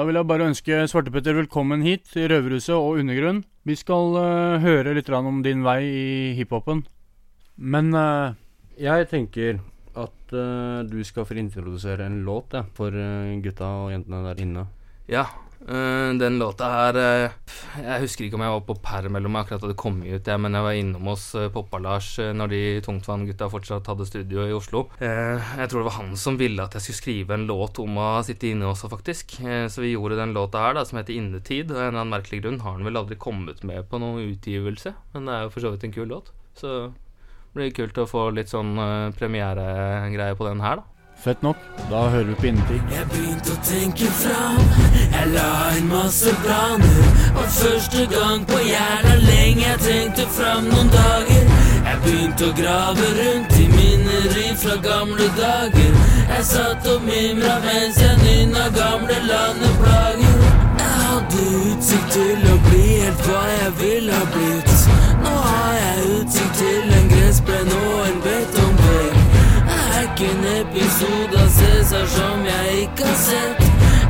Da vil jeg bare ønske Svartepetter velkommen hit til Røverhuset og Undergrunn. Vi skal uh, høre litt om din vei i hiphopen. Men uh, Jeg tenker at uh, du skal få introdusere en låt ja, for gutta og jentene der inne. Ja, den låta her øh, Jeg husker ikke om jeg var på perm eller om jeg akkurat hadde kommet ut, jeg, men jeg var innom hos uh, Poppa-Lars når de Tungtvann-gutta fortsatt hadde studio i Oslo. Eh, jeg tror det var han som ville at jeg skulle skrive en låt om å sitte inne også, faktisk. Eh, så vi gjorde den låta her, da, som heter Innetid. Og en eller annen merkelig grunn har den vel aldri kommet med på noen utgivelse, men det er jo for så vidt en kul låt. Så det blir kult å få litt sånn premieregreie på den her, da. Fett nok. Da hører vi på Innetid. Jeg begynte å tenke fram, jeg la inn masse planer. Og første gang på jævla lenge jeg tenkte fram noen dager. Jeg begynte å grave rundt i minneri fra gamle dager. Jeg satt og mimra mens jeg nynna gamle landeplager. Jeg hadde utsikt til å bli helt hva jeg ville ha blitt. Nå har jeg utsikt til en gressplen og en betongvegg. Er en episode av Cæsar som jeg ikke har sett.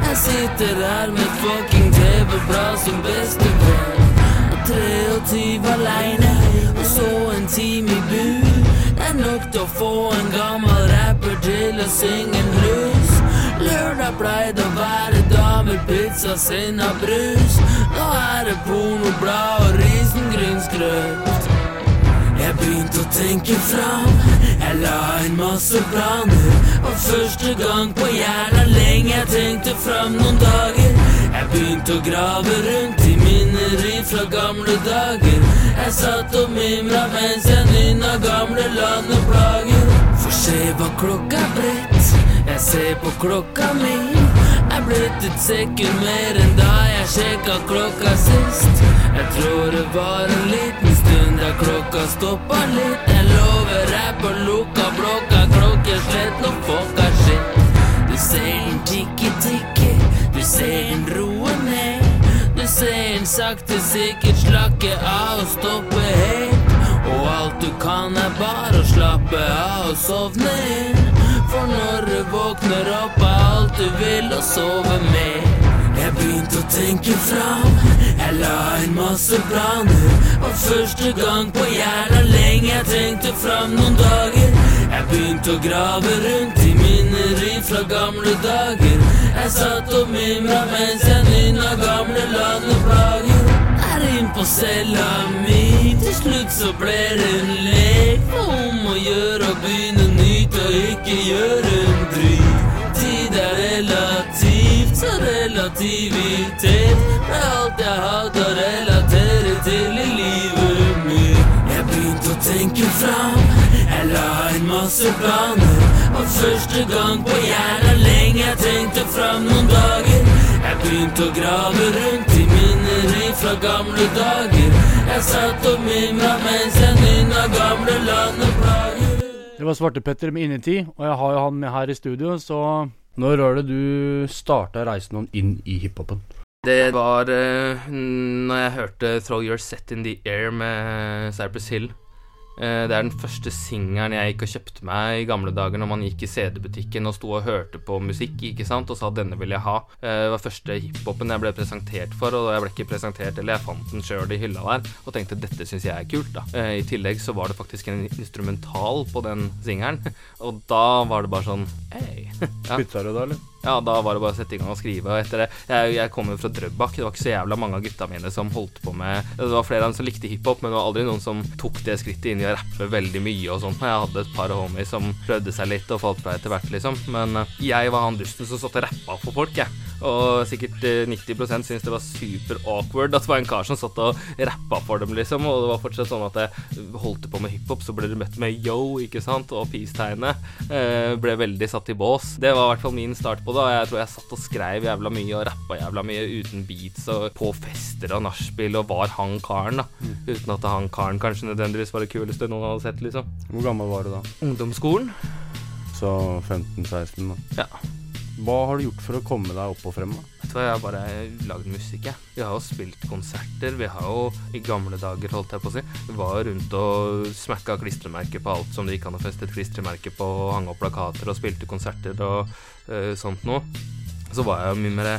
Jeg sitter her med fucking TV-blad som bestevenn. Og 23 aleine, og så en time i bur. Det er nok til å få en gammel rapper til å synge en blues. Lørdag pleide å være damer, pizza, sinna, brus. Nå er det pornoblad og risengrynsgrøt. Jeg begynte å tenke fram, jeg la inn masse planer. Og første gang på jævla lenge jeg tenkte fram noen dager. Jeg begynte å grave rundt i minneri fra gamle dager. Jeg satt og mimra mens jeg nynna gamle landeplager. For se hva klokka blitt, jeg ser på klokka mi. Er blitt et sekund mer enn da jeg sjekka klokka sist. Jeg tror det var en liten stund da klokka stoppa litt. Jeg lover rapper lukka blokka, klokkeslett og fucka shit. Du ser den tikke, tikke, du ser den roe ned. Du ser den sakte, sikkert slakke av og stoppe helt. Og alt du kan er bare å slappe av og sovne inn. For når du våkner opp er alt du vil å sove med. Jeg begynte å tenke fram, jeg la inn masse planer. Og første gang på jævla lenge jeg tenkte fram noen dager. Jeg begynte å grave rundt i minner fra gamle dager. Jeg satt og mimra mens jeg nynna gamle landeplager. Er inn på cella mi, til slutt så ble det en lek. Om å gjøre å begynne nytt og ikke gjøre en drit. Tid er relativt, så relativitet med alt jeg hadde å relatere til i livet mitt. Jeg begynte å tenke fram, jeg la en masse planer. Og første gang på hjernen lenge jeg tenkte fram noen dager. Jeg begynte å grave rundt i minneri fra gamle dager. Jeg satt og mimra mens jeg nynna gamle landeplager. Det var Svartepetter med Innetid, og jeg har jo han med her i studio, så Når var det du starta reisen inn i hiphopen? Det var uh, når jeg hørte 'Throw Your Set In The Air' med Cypress Hill. Eh, det er den første singelen jeg gikk og kjøpte meg i gamle dager når man gikk i CD-butikken og sto og hørte på musikk ikke sant, og sa 'denne vil jeg ha'. Eh, det var første hiphopen jeg ble presentert for, og jeg ble ikke presentert, eller jeg fant den sjøl i hylla der og tenkte 'dette syns jeg er kult', da. Eh, I tillegg så var det faktisk en instrumental på den singelen, og da var det bare sånn Hei. Ja. Spytta du da, eller? Ja, da var det bare å sette i gang og skrive. Og etter det, jeg, jeg kommer fra Drøbak. Det var ikke så jævla mange av gutta mine som holdt på med Det var flere av dem som likte hiphop, men det var aldri noen som tok det skrittet inn i å rappe veldig mye og sånt. Jeg hadde et par homies som prøvde seg litt og falt fra etter hvert, liksom. Men eh, jeg var han dusten som satt og rappa for folk, jeg. Og sikkert eh, 90% syntes det var super awkward at det var en kar som satt og rappa for dem, liksom. Og det var fortsatt sånn at jeg holdt på med hiphop, så ble du møtt med yo, ikke sant, og peace-tegnet. Eh, ble veldig satt i bås. Det var i hvert fall min start på det, og jeg tror jeg satt og skrev jævla mye og rappa jævla mye uten beats og på fester og nachspiel og var han karen, da. Uten at han karen kanskje nødvendigvis var det kuleste noen hadde sett, liksom. Hvor gammel var du da? Ungdomsskolen? Så 15-16, da. Ja. Hva har du gjort for å komme deg opp og frem, da? Vet du hva, jeg har bare lagd musikk, jeg. Vi har jo spilt konserter. Vi har jo i gamle dager, holdt jeg på å si, var rundt og smakka klistremerker på alt som det gikk an å feste et klistremerke på, og hang opp plakater og spilte konserter og eh, sånt noe. Så var jeg jo mye mer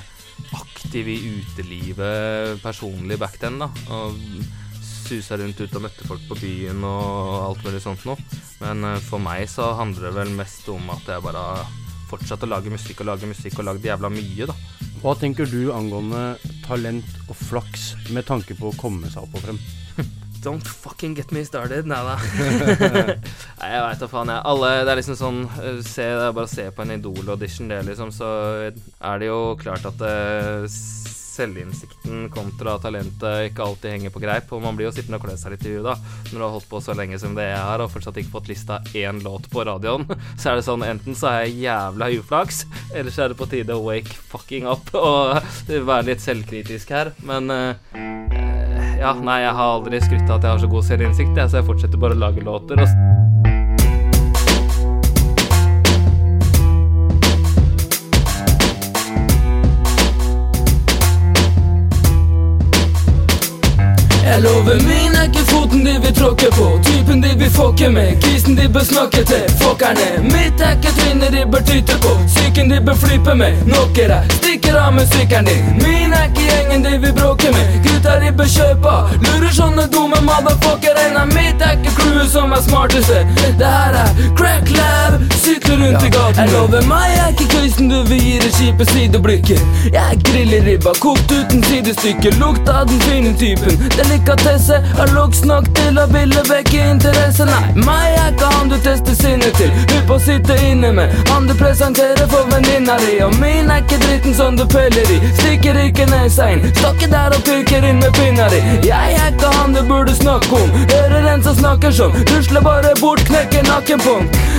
aktiv i utelivet personlig back then, da. Og susa rundt ut og møtte folk på byen og alt mulig sånt noe. Men eh, for meg så handler det vel mest om at jeg bare fortsatt å lage musikk og lage musikk og lagd jævla mye, da. Hva tenker du angående talent og flaks med tanke på å komme seg opp og frem? Don't fucking get me started. Nei da. Nei, jeg veit da faen, jeg. Alle Det er liksom sånn eh, se, Det er bare å se på en Idol-audition, det, liksom. Så er det jo klart at eh, selvinnsikten kontra talentet ikke alltid henger på greip. Og man blir jo sittende og klø seg litt i huet, da. Når du har holdt på så lenge som det jeg har, og fortsatt ikke fått lista én låt på radioen, så er det sånn enten så er jeg jævla uflaks, eller så er det på tide å wake fucking up og være litt selvkritisk her. Men eh, ja, nei, jeg har aldri skrytt av at jeg har så god selvinnsikt, så jeg fortsetter bare å lage låter. Og Jeg lover min er ikke foten de vil tråkke på. Typen de vil fucke med Kisen de bør snakke til. Fuckerne Mitt er ikke trynet de bør tyte på. Psyken de bør flippe med Knockere Stikker av med sykkelen din. Min er ikke gjengen de vil bråke med. Gutta de bør kjøpe. Lurer sånne dumme motherfucker En av mitt er ikke crewet som er smarteste. Det her er crack lab Sykler rundt i gaten. Jeg lover meg jeg er ikke køysen du vil gi det kjipe sideblikket. Jeg griller ribba Kokt uten sidestykke. Lukt av den fine typen Delikatesse Har loks nok til å ville vekke interesse. Nei, meg er ikke han du tester sinnet til. Hupp å sitte inne med Han du presenterer for venninna di. Og min er ikke dritten som du peller i. Stikker ikke nesa inn Stokker der og pirker inn med pinna di. Jeg er ikke han du burde snakke om. Hører en som snakker sånn Rusler bare bort, knekker nakken på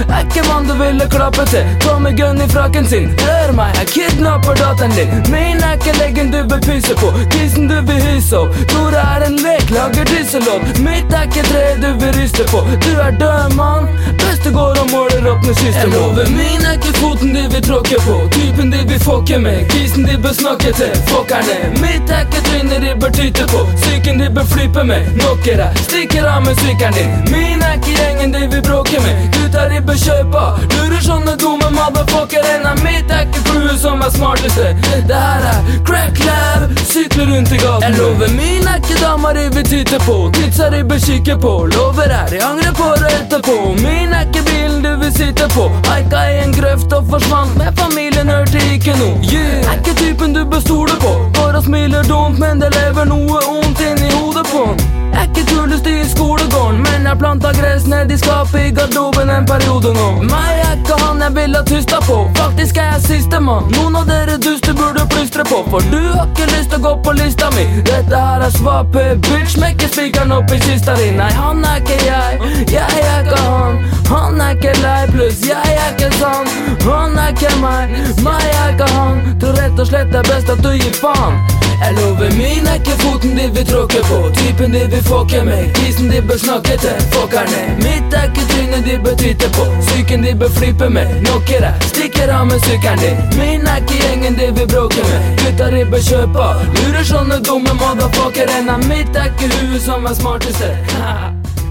Er ikke mann du ville klappe til. Tommy Gunn gun i frakken sin. Hør meg, jeg kidnapper datteren din. Min er ikke leggen du bør pyse på. Kisen du vil hysse opp. Tror jeg er en lek, lager disselåt Mitt er ikke tre du vil ryste på. Du er død, mann. Beste går og måler opp med kiste lover min er ikke foten de vil tråkke på. Typen de vil fucke med. Kisen de bør snakke til. Fuckerne Mitt er ikke trynet de bør tyte på. Psyken de bør flype med. Nokker jeg Stikker av med sykkelen din. Min er ikke gjengen de vil bråke med. Gutta de bør kjøpe Lurer sånne dumme motherfucker En av mitt er ikke flue som er smarteste. Det her er crack lab Sykler rundt i gaten. Jeg lover min er ikke dama de vil tyte på. Tidsa de bør kikke på. Lover er de angrer på det etterpå Min er ikke bilen du vil sitte på. Haika i en grøft og forsvant. Med familien hørte ikke noe. Yeah. Er ikke typen du bør stole på. Går og smiler dumt Men det lever noe ondt inni hodet på den. er ikke kulest i skolegården Men jeg planta gress ned i skapet i garderoben en periode nå. Meg er ikke han jeg ville tysta på. Faktisk er jeg sistemann. Noen av dere duster burde plystre på For du har ikke lyst til å gå på lista mi. Dette her er svape bitch Smekker spikeren opp i kista di. Nei, han er ikke jeg. Jeg er ikke han. Han er ikke lei Pluss jeg er ikke sann. Han er ikke meg. Meg er ikke han. Tror rett og slett det er best at du gir faen jeg lover min er ikke foten de vil tråkke på. Typen de vil fucke med. Kisen de bør snakke til Fuckerne. Mitt er ikke trynet de bør tyte på. Psyken de bør flippe med. Knockere Stikker av med sykkelen din. Min er ikke gjengen de vil bråke med. Gutta de bør kjøpe. Lurer sånne dumme motherfucker En mitt er ikke huet som er smarteste.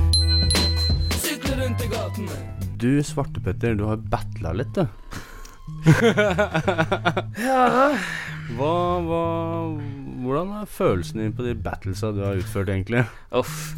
Sykler rundt i gatene Du, Svartepetter, du har battla litt, du. Hva, hva Hvordan er følelsen din på de battlesa du har utført, egentlig? Uff.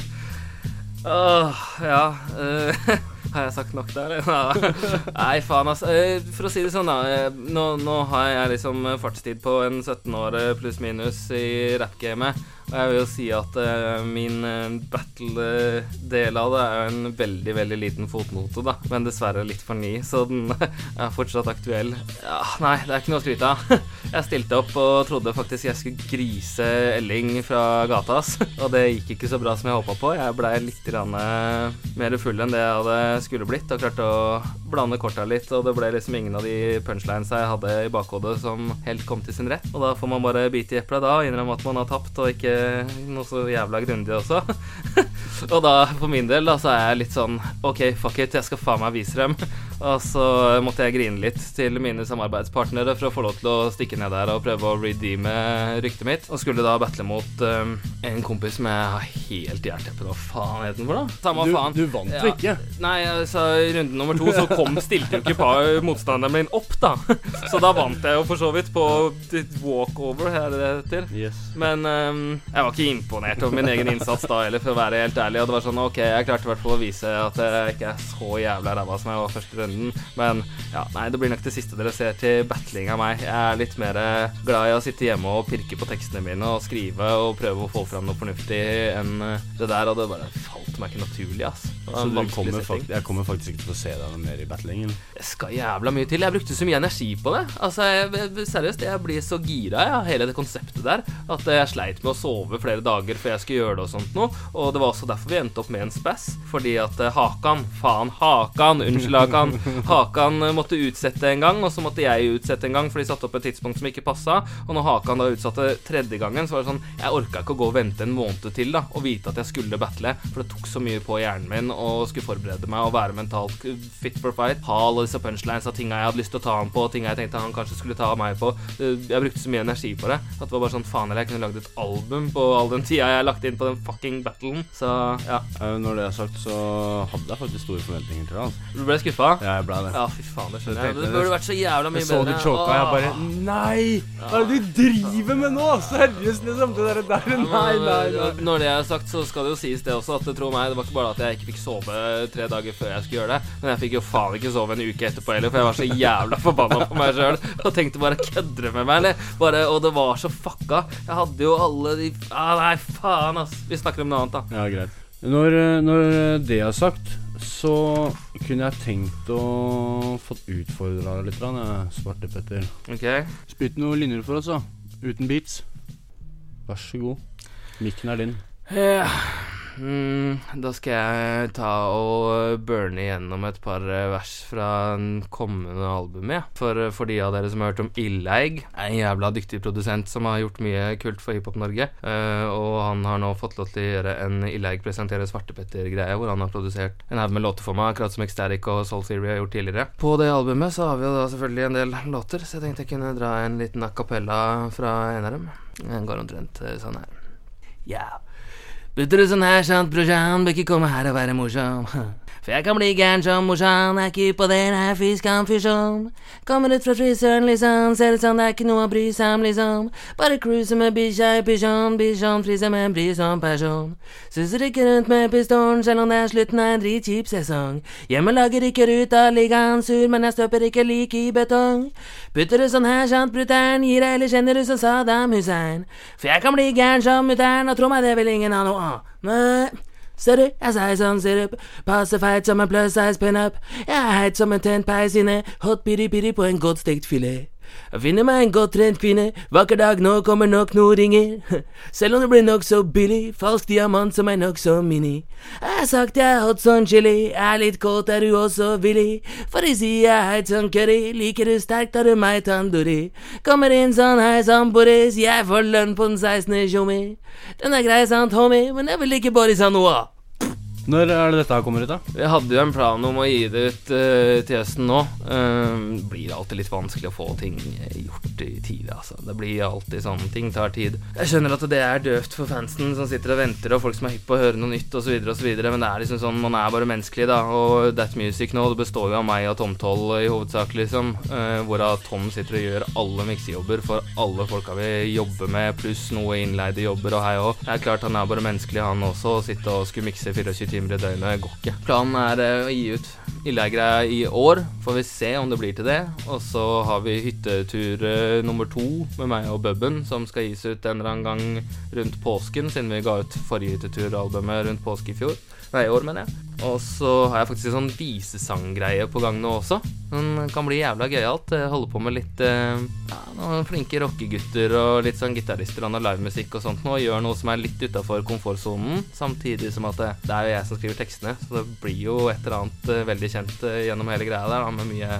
Åh, ja Uh, Har jeg sagt nok der? Nei, faen, altså. Eh, for å si det sånn, da. eh, Nå, nå har jeg liksom fartstid på en 17 år pluss minus i rappgamet. Og jeg vil jo si at uh, min eh, battle-del av det er jo en veldig, veldig liten fotnote, da. Men dessverre litt for ny, så den er fortsatt aktuell. Ja, nei, det er ikke noe å skryte av. Jeg stilte opp og trodde faktisk jeg skulle grise Elling fra gata. Og det gikk ikke så bra som jeg håpa på. Jeg blei litt eh, mer full enn det jeg hadde skulle blitt, og klarte å blande korta litt. Og det ble liksom ingen av de punchlines jeg hadde i bakhodet som helt kom til sin rett. Og da får man bare bite i eplet da og innrømme at man har tapt, og ikke noe så jævla grundig også. og da, for min del, da, så er jeg litt sånn OK, fuck it, jeg skal faen meg vise dem. Og så måtte jeg grine litt til mine samarbeidspartnere for å få lov til å stikke ned der og prøve å redeeme ryktet mitt. Og skulle da battle mot um, en kompis som jeg har helt jernteppe Hva faen het den for, da? Samme Du, faen. du vant jo ikke. Nei, altså, i runde nummer to så kom stilte jo ikke motstanderen min opp, da. Så da vant jeg jo for så vidt på walkover, er det det heter. Yes. Men um, jeg var ikke imponert over min egen innsats da heller, for å være helt ærlig. Og det var sånn, ok, jeg klarte i hvert fall å vise at jeg ikke er så jævla ræva som jeg var første runden. Men ja, nei, det blir nok det siste dere ser til battling av meg. Jeg er litt mer eh, glad i å sitte hjemme og pirke på tekstene mine og skrive og prøve å få fram noe fornuftig enn eh, det der. Og det bare falt meg ikke naturlig, ass. Så du kommer faktisk, jeg kommer faktisk ikke til å se deg mer i battlingen. Det skal jævla mye til. Jeg brukte så mye energi på det. Altså, jeg, Seriøst, jeg blir så gira av hele det konseptet der at jeg sleit med å sove flere dager før jeg skulle gjøre det og sånt noe. Og det var også derfor vi endte opp med en spass. Fordi at eh, Hakan Faen, Hakan! Unnskyld, Hakan. Hakan eh, måtte utsette en gang, og så måtte jeg utsette en gang, for de satte opp et tidspunkt som ikke passa. Og når Hakan da utsatte tredje gangen, så var det sånn Jeg orka ikke å gå og vente en måned til da og vite at jeg skulle battle, for det tok så mye på hjernen min og skulle forberede meg og være mentalt fit for fight. Ha alle disse punchlines av tinga jeg hadde lyst til å ta han på, tinga jeg tenkte han kanskje skulle ta meg på. Eh, Jeg brukte så mye energi på det at det var bare sånn faen eller jeg kunne lagd et album på all den tida jeg har lagt inn på den fucking battlen. Så ja. Eh, Når det er sagt, så hadde jeg faktisk store forventninger til det. Altså. Du ble skuffa? Ja, jeg ble det. Ja, fy faen, det skjønner jeg. Det burde vært så jævla mye Jeg så du bedre. choka, jeg bare Nei! Hva er det du driver med nå? Seriøst, liksom. Det der, der Nei, nei, nei. Når det er sagt, så skal det jo sies det også, at tro meg, det var ikke bare at jeg ikke fikk sove tre dager før jeg skulle gjøre det, men jeg fikk jo faen ikke sove en uke etterpå heller, for jeg var så jævla forbanna på meg sjøl og tenkte bare kødder du med meg, eller? Bare, og det var så fucka. Jeg hadde jo alle de ah, Nei, faen, ass. Vi snakker om noe annet, da. Ja, greit. Når, eh, når det er sagt, så kunne jeg tenkt å fått utfordra deg litt, Svarte Petter. Ok? Spytt noen linjer for oss, da. Uten beats. Vær så god. Mikken er din. Ja. Mm, da skal jeg ta og burne igjennom et par eh, vers fra den kommende albumet. For, eh, for de av dere som har hørt om Illeig, en jævla dyktig produsent som har gjort mye kult for Hiphop-Norge. Uh, og han har nå fått lov til å gjøre en Illeig presentere Svartepetter-greie, hvor han har produsert en haug med låter for meg, akkurat som Ecstatic og Soul Theory har gjort tidligere. På det albumet så har vi jo da selvfølgelig en del låter, så jeg tenkte jeg kunne dra en liten a cappella fra en av dem. Den går omtrent eh, sånn her. Ja. Putter du sånn her, sant, brorsan, bør ikke komme her og være morsom. For jeg kan bli gæren som morsan, er ikke på den her fiskan fysjon. Kommer ut fra frisøren, liksom, ser ut som det er ikke noe å bry seg om, liksom. Bare cruise med bikkja i pysjon, bikkjon friser med en brysom person. Suser ikke rundt med pistolen, selv om det er slutten av en dritkjip sesong. Hjemmelaget rykker ut av ligaen, sur, men jeg støper ikke lik i betong. Putter du sånn her, sant, brutter'n, gir deg eller kjenner du som Saddam Hussein. For jeg kan bli gæren som mutter'n, og tro meg, det vil ingen ha noe av. Nei. Jeg sier sånn sirup, passer feit som en plus size pinup. Jeg er heit som en tent peis inne, hot piri-piri på en godt filet. Jeg finner meg en godt trent kvinne, vakker dag nå kommer nok noe ringer. Selv om det blir nokså billig, falsk diamant som er nokså mini. Jeg har sagt jeg er hot som chili, er litt kåt, er du også villig? For de sier jeg er heit som curry, liker du sterkt, har du meg tandori. Kommer inn sånn hei sann, Boris, jeg får lønn på den 16. tjommi. Den er grei, sant, homie, men jeg vil ikke Boris ha noe av. Når er det dette her kommer ut, da? Vi hadde jo en plan om å gi det ut uh, til høsten nå. Uh, blir alltid litt vanskelig å få ting eh, gjort i tide, altså. Det blir alltid sånn. Ting tar tid. Jeg skjønner at det er døvt for fansen som sitter og venter, og folk som er hypp på å høre noe nytt osv., osv., men det er liksom sånn, man er bare menneskelig, da. Og That Music nå, det består jo av meg og Tom Toll i hovedsak, liksom. Uh, hvorav Tom sitter og gjør alle miksejobber for alle folka vi jobber med, pluss noe innleide jobber og hei òg. Det er klart han er bare menneskelig, han også. Å sitte og skulle mikse 24 timer i døgnet går ikke. Planen er eh, å gi ut Illeigreia i år, får vi se om det blir til det. Og så har vi hyttetur eh, nummer to med meg og Bubben, som skal gis ut en eller annen gang rundt påsken, siden vi ga ut forrige hytteturalbumet rundt påske i fjor. Nei, i år, mener jeg. Og så har jeg faktisk en sånn visesanggreie på gang nå også. Den kan bli jævla gøyalt. Jeg Holder på med litt eh, ja, noen flinke rockegutter og litt sånn gitarister og livemusikk og sånt nå. Gjør noe som er litt utafor komfortsonen, samtidig som at det, det er jo jeg som skriver tekstene. Så det blir jo et eller annet eh, veldig kjent eh, gjennom hele greia der, da, med mye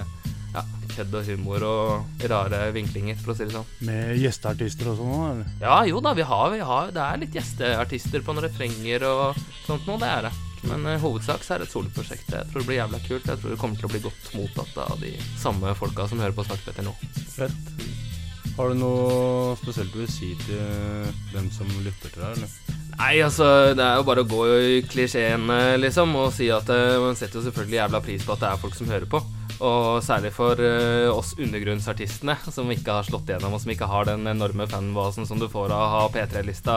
ja, kødd og humor og rare vinklinger, for å si det sånn. Med gjesteartister og sånn òg, eller? Ja, jo da, vi har, vi har Det er litt gjesteartister på noen refrenger og sånt noe, det er det. Men i hovedsak så er det et soloprosjekt. Jeg tror det blir jævla kult. Jeg tror det kommer til å bli godt mottatt av de samme folka som hører på Snakkpetter nå. Fett. Har du noe spesielt du vil si til dem som lytter til deg, eller? Nei, altså, det er jo bare å gå i klisjeen, eh, liksom, og si at eh, man setter jo selvfølgelig jævla pris på at det er folk som hører på. Og særlig for eh, oss undergrunnsartistene som ikke har slått igjennom, og som ikke har den enorme fanbasen som du får av å ha P3-lista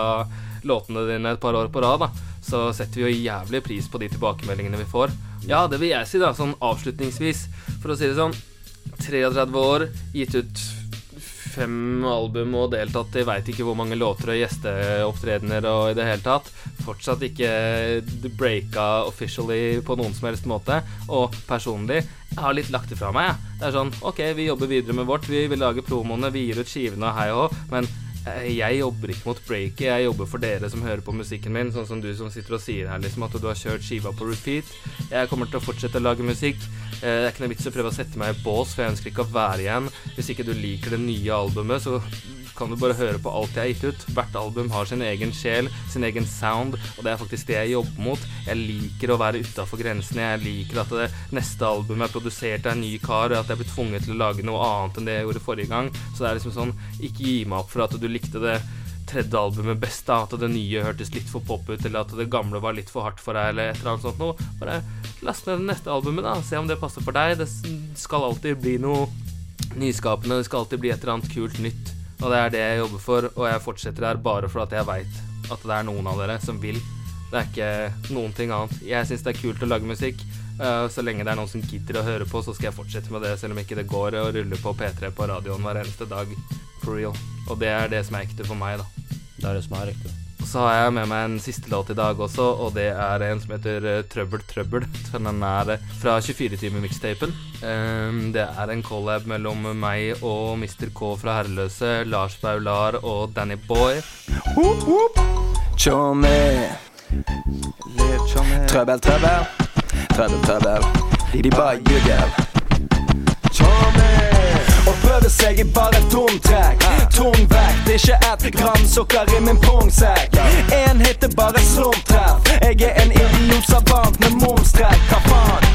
låtene dine et par år på rad, da. Så setter vi jo jævlig pris på de tilbakemeldingene vi får. Ja, det vil jeg si, da, sånn avslutningsvis, for å si det sånn. 33 år, gitt ut fem album og deltatt i veit ikke hvor mange låter og gjesteopptredener og i det hele tatt. Fortsatt ikke breaka officially på noen som helst måte. Og personlig, jeg har litt lagt det fra meg, jeg. Det er sånn OK, vi jobber videre med vårt, vi vil lage promoene, vi gir ut skivene og hei og hå, men jeg jobber ikke mot breaket, jeg jobber for dere som hører på musikken min, sånn som du som sitter og sier her, liksom, at du har kjørt skiva på repeat. Jeg kommer til å fortsette å lage musikk. Eh, Det er ikke noe vits å prøve å sette meg i bås, for jeg ønsker ikke å være igjen. Hvis ikke du liker det nye albumet, så kan du bare høre på alt jeg har gitt ut. Hvert album har sin egen sjel, sin egen sound, og det er faktisk det jeg jobber mot. Jeg liker å være utafor grensene. Jeg liker at det neste albumet er produsert av en ny kar, og at jeg blir tvunget til å lage noe annet enn det jeg gjorde forrige gang. Så det er liksom sånn, ikke gi meg opp for at du likte det tredje albumet best, da, at det nye hørtes litt for pop ut, eller at det gamle var litt for hardt for deg, eller et eller annet sånt noe. Bare last ned det neste albumet, da. Se om det passer for deg. Det skal alltid bli noe nyskapende. Det skal alltid bli et eller annet kult nytt. Og det er det jeg jobber for, og jeg fortsetter her bare for at jeg veit at det er noen av dere som vil. Det er ikke noen ting annet. Jeg syns det er kult å lage musikk. eh, så lenge det er noen som gidder å høre på, så skal jeg fortsette med det, selv om ikke det går å rulle på P3 på radioen hver eneste dag. For real. Og det er det som er ekte for meg, da. Det er det som er riktig. Og så har jeg med meg en siste låt i dag også, og det er en som heter eh, Trøbbel Trøbbel. Den er eh, fra 24-timer-mixtapen. Um, det er en collab mellom meg og Mr. K fra Herreløse, Lars Baular og Danny Boy. Tjommi. Trøbbel, trøbbel. Trøbbel, trøbbel. De bare ljuger. Å seg i bare et dumt trekk. Tung vekt, ikke ett gram sukker i min pungsekk. En hit er bare slumptreff. Jeg er en idiot savant med momstrekk. Hva faen?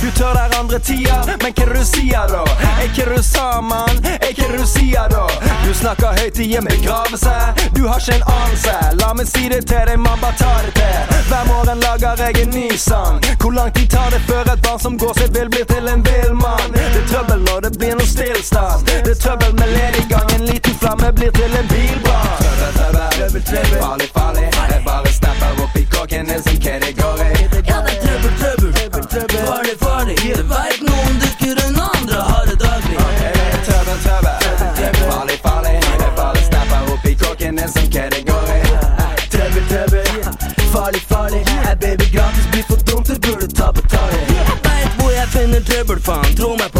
Du tør der andre tida, men hva du sier da? Er ikke du sa, mann? Er ikke du sier da? Du snakker høyt i en begravelse. Du har ikke en anelse. La meg si det til deg, mann, bare tar det til. Hver morgen lager jeg en ny sang. Hvor lang tid tar det før et barn som går seg vill, blir til en vill mann? Det er trøbbel når det blir noe stillstand. Det er trøbbel med lediggang. En liten flamme blir til en bilbrann. Trøbbel, trøbbel, trøbbel, trøbbel. Farlig, farlig. Jeg bare snapper opp i kåken din som hva det går i. Ja, det er trøbbel, trøbbel. trøbbel Farlig, farlig. Du veit noen dukker enn andre har det daglig. Jeg er trøbbel, trøbbel. Farlig, farlig. Jeg bare snapper opp i kåken din som hva det går i. Trøbbel, trøbbel. Farlig, farlig. Er baby gratis, blir for dumt, du burde ta betaling. Jeg veit hvor jeg finner trøbbel, faen. Tro meg på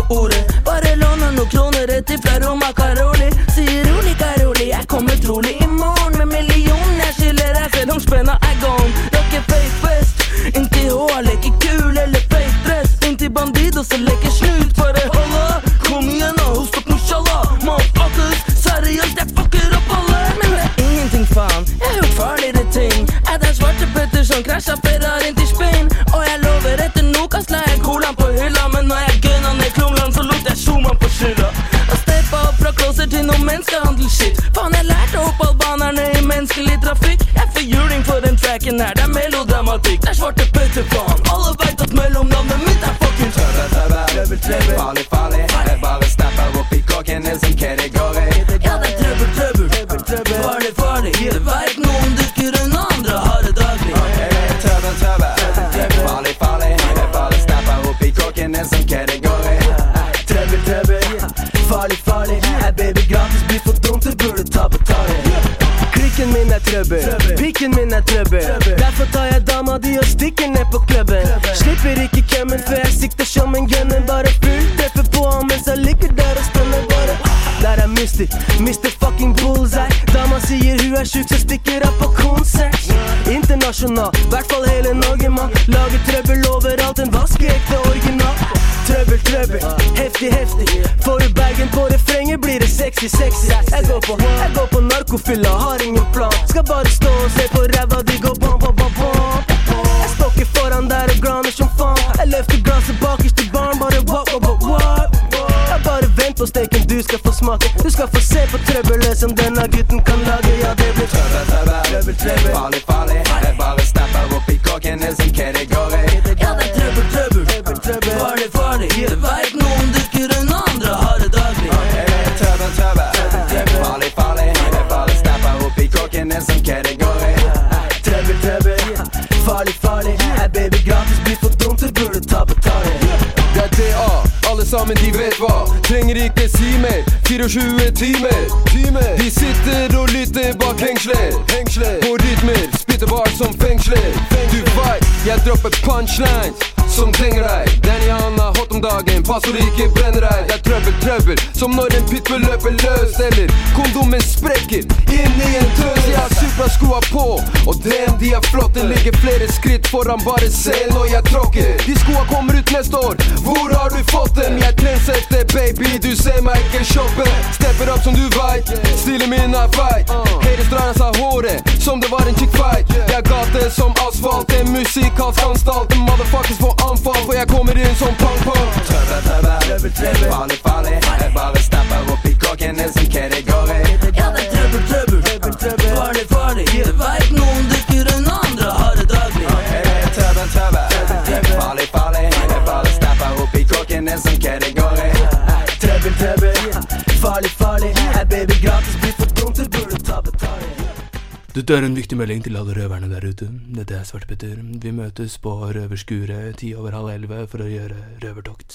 rett ifra Roma Karoli. Sier rolig, Karoli. Jeg kommer trolig i morgen med millionen. Jeg skylder deg selv om spenna er gone. Rocker fake fest Inntil hår, leker kul eller fake dress. Inntil bandido så leker menneskehandel-shit. Faen, jeg lærte opp albanerne i menneskelig trafikk. Jeg får juling for den tracken her, det er melodramatikk. Det er svarte Petter, faen. Alle veit at mellomnavnet trøbbel, pikken min er trøbbel. Derfor tar jeg dama di og stikker ned på klubben. Slipper ikke kømmen før jeg sikter som en gunner. Bare full treffer på ham mens jeg ligger der og stunner bare. Der er Mister, Mister fucking bullseye. Dama sier hun er sjuk, så stikker jeg på konsert. Internasjonal, hvertfall hele Norge, mann. Lager trøbbel overalt, en vaskeekte original. Trøbbel, trøbbel, heftig, heftig. Får du bagen på refrenget, blir det sexy, sexy. Jeg går på, jeg går på narkofylla, har Skal bare stå og se på ræva di gå bom, bom, bom, bom. Jeg stokker foran Løfter glasset bakerst til barn, bare what, what, what, what? Jeg bare vent på steken, du skal få smake. Du skal få se på trøbbelet som denne gutten kan lage. Ja, det blir Trøbbel, trøbbel, Trøbbel, trøbbel. farlig, farlig. Sammen de vet hva. Trenger ikke si mer, 24 timer. De sitter og lytter bak Hengsler På rytmer, spytter bart som fengsler. Du veit, jeg dropper punchlines som trenger deg. Danny han er hot om dagen, pass så det ikke brenner deg. Det er trøbbel, trøbbel, som når en pitbull løper løs Eller kondomen sprekker inn i en tøs. Jeg har Supra-skoa på, og damn de er flotte Ligger flere skritt foran, bare se når jeg tråkker. De skoa kommer ut neste år, hvor har du fått dem? Jeg trendsetter, baby, du ser meg ikke shoppe. Stepper opp som du veit, stilen min er feit. Haters drar av seg håret, som det var en chick fight. Jeg er gate som asfalt, en musikalsk anstalt. Motherfuckers får for jeg kommer inn som pang-pang Trøbbel, trøbbel. Farlig, farlig. Jeg bare Dette er en viktig melding til alle røverne der ute. Dette er Svartepetter. Vi møtes på Røverskuret ti over halv elleve for å gjøre røvertokt.